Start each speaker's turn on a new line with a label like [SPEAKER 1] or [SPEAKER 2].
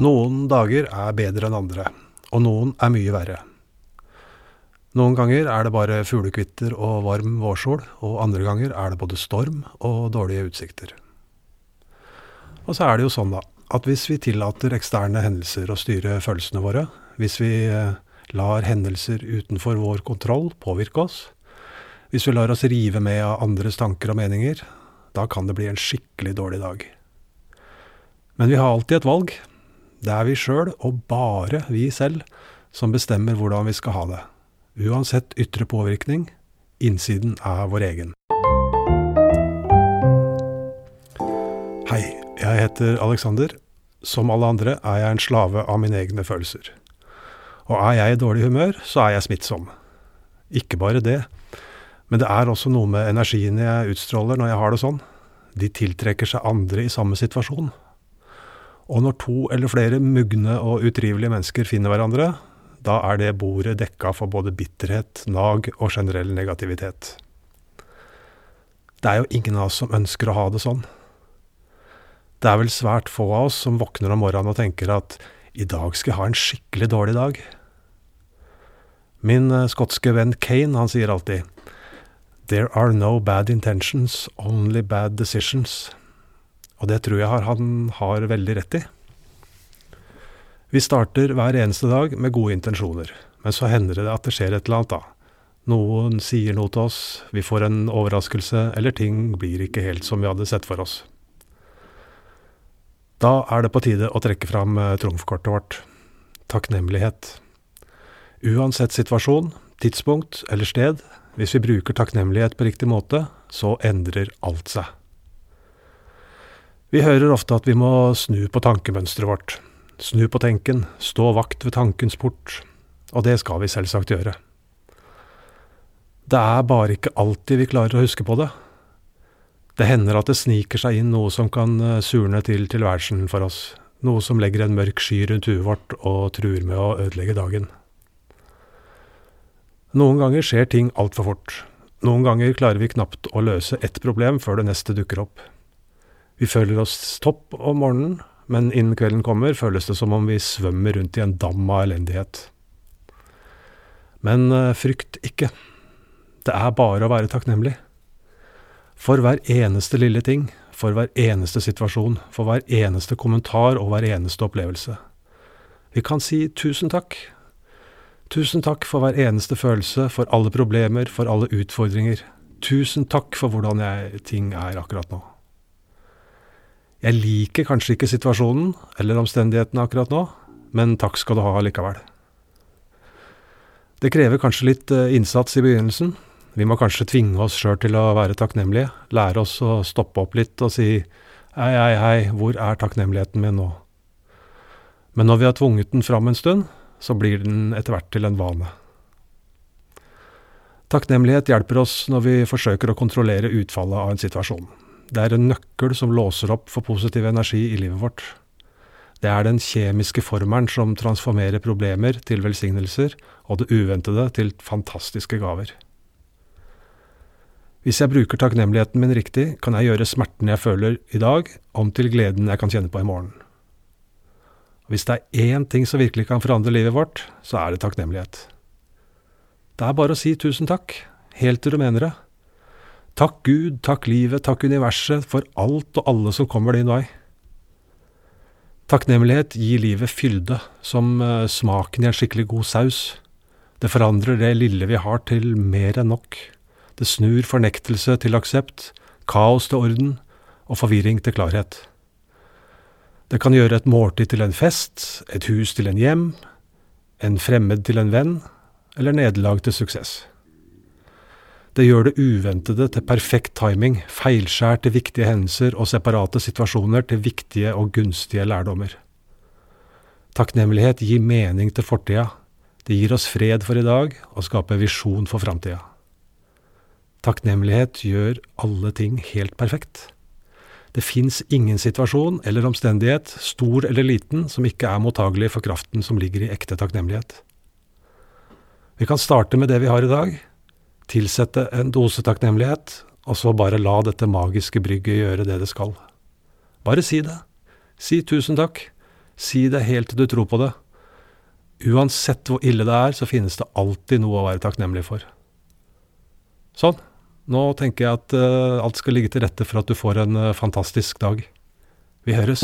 [SPEAKER 1] Noen dager er bedre enn andre, og noen er mye verre. Noen ganger er det bare fuglekvitter og varm vårsol, og andre ganger er det både storm og dårlige utsikter. Og så er det jo sånn, da, at hvis vi tillater eksterne hendelser å styre følelsene våre, hvis vi eh, lar hendelser utenfor vår kontroll påvirke oss, hvis vi lar oss rive med av andres tanker og meninger, da kan det bli en skikkelig dårlig dag. Men vi har alltid et valg. Det er vi sjøl, og bare vi selv, som bestemmer hvordan vi skal ha det. Uansett ytre påvirkning, innsiden er vår egen. Hei, jeg heter Alexander. Som alle andre er jeg en slave av mine egne følelser. Og er jeg i dårlig humør, så er jeg smittsom. Ikke bare det, men det er også noe med energiene jeg utstråler når jeg har det sånn. De tiltrekker seg andre i samme situasjon. Og når to eller flere mugne og utrivelige mennesker finner hverandre, da er det bordet dekka for både bitterhet, nag og generell negativitet. Det er jo ingen av oss som ønsker å ha det sånn. Det er vel svært få av oss som våkner om morgenen og tenker at i dag skal jeg ha en skikkelig dårlig dag. Min uh, skotske venn Kane, han sier alltid There are no bad intentions, only bad decisions. Og det tror jeg han har veldig rett i. Vi starter hver eneste dag med gode intensjoner, men så hender det at det skjer et eller annet, da. Noen sier noe til oss, vi får en overraskelse, eller ting blir ikke helt som vi hadde sett for oss. Da er det på tide å trekke fram eh, trumfkortet vårt takknemlighet. Uansett situasjon, tidspunkt eller sted, hvis vi bruker takknemlighet på riktig måte, så endrer alt seg. Vi hører ofte at vi må snu på tankemønsteret vårt. Snu på tenken, stå vakt ved tankens port. Og det skal vi selvsagt gjøre. Det er bare ikke alltid vi klarer å huske på det. Det hender at det sniker seg inn noe som kan eh, surne til tilværelsen for oss, noe som legger en mørk sky rundt huet vårt og truer med å ødelegge dagen. Noen ganger skjer ting altfor fort. Noen ganger klarer vi knapt å løse ett problem før det neste dukker opp. Vi føler oss topp om morgenen, men innen kvelden kommer, føles det som om vi svømmer rundt i en dam av elendighet. Men uh, frykt ikke. Det er bare å være takknemlig. For hver eneste lille ting, for hver eneste situasjon, for hver eneste kommentar og hver eneste opplevelse. Vi kan si tusen takk. Tusen takk for hver eneste følelse, for alle problemer, for alle utfordringer. Tusen takk for hvordan jeg, ting er akkurat nå. Jeg liker kanskje ikke situasjonen eller omstendighetene akkurat nå, men takk skal du ha likevel. Det krever kanskje litt eh, innsats i begynnelsen, vi må kanskje tvinge oss sjøl til å være takknemlige, lære oss å stoppe opp litt og si hei, hei, hei, hvor er takknemligheten min nå? Men når vi har tvunget den fram en stund, så blir den etter hvert til en vane. Takknemlighet hjelper oss når vi forsøker å kontrollere utfallet av en situasjon. Det er en nøkkel som låser opp for positiv energi i livet vårt. Det er den kjemiske formelen som transformerer problemer til velsignelser og det uventede til fantastiske gaver. Hvis jeg bruker takknemligheten min riktig, kan jeg gjøre smerten jeg føler i dag, om til gleden jeg kan kjenne på i morgen. Hvis det er én ting som virkelig kan forandre livet vårt, så er det takknemlighet. Det er bare å si tusen takk, helt til du mener det. Takk Gud, takk livet, takk universet, for alt og alle som kommer din vei. Takknemlighet gir livet fylde, som uh, smaken i en skikkelig god saus. Det forandrer det lille vi har til mer enn nok. Det snur fornektelse til aksept, kaos til orden og forvirring til klarhet. Det kan gjøre et måltid til en fest, et hus til en hjem, en fremmed til en venn, eller nederlag til suksess. Det gjør det uventede til perfekt timing, feilskjær til viktige hendelser og separate situasjoner til viktige og gunstige lærdommer. Takknemlighet gir mening til fortida, det gir oss fred for i dag og skaper visjon for framtida. Takknemlighet gjør alle ting helt perfekt. Det fins ingen situasjon eller omstendighet, stor eller liten, som ikke er mottagelig for kraften som ligger i ekte takknemlighet. Vi kan starte med det vi har i dag, tilsette en dose takknemlighet, og så bare la dette magiske brygget gjøre det det skal. Bare si det. Si tusen takk. Si det helt til du tror på det. Uansett hvor ille det er, så finnes det alltid noe å være takknemlig for. Sånn. Nå tenker jeg at uh, alt skal ligge til rette for at du får en uh, fantastisk dag. Vi høres.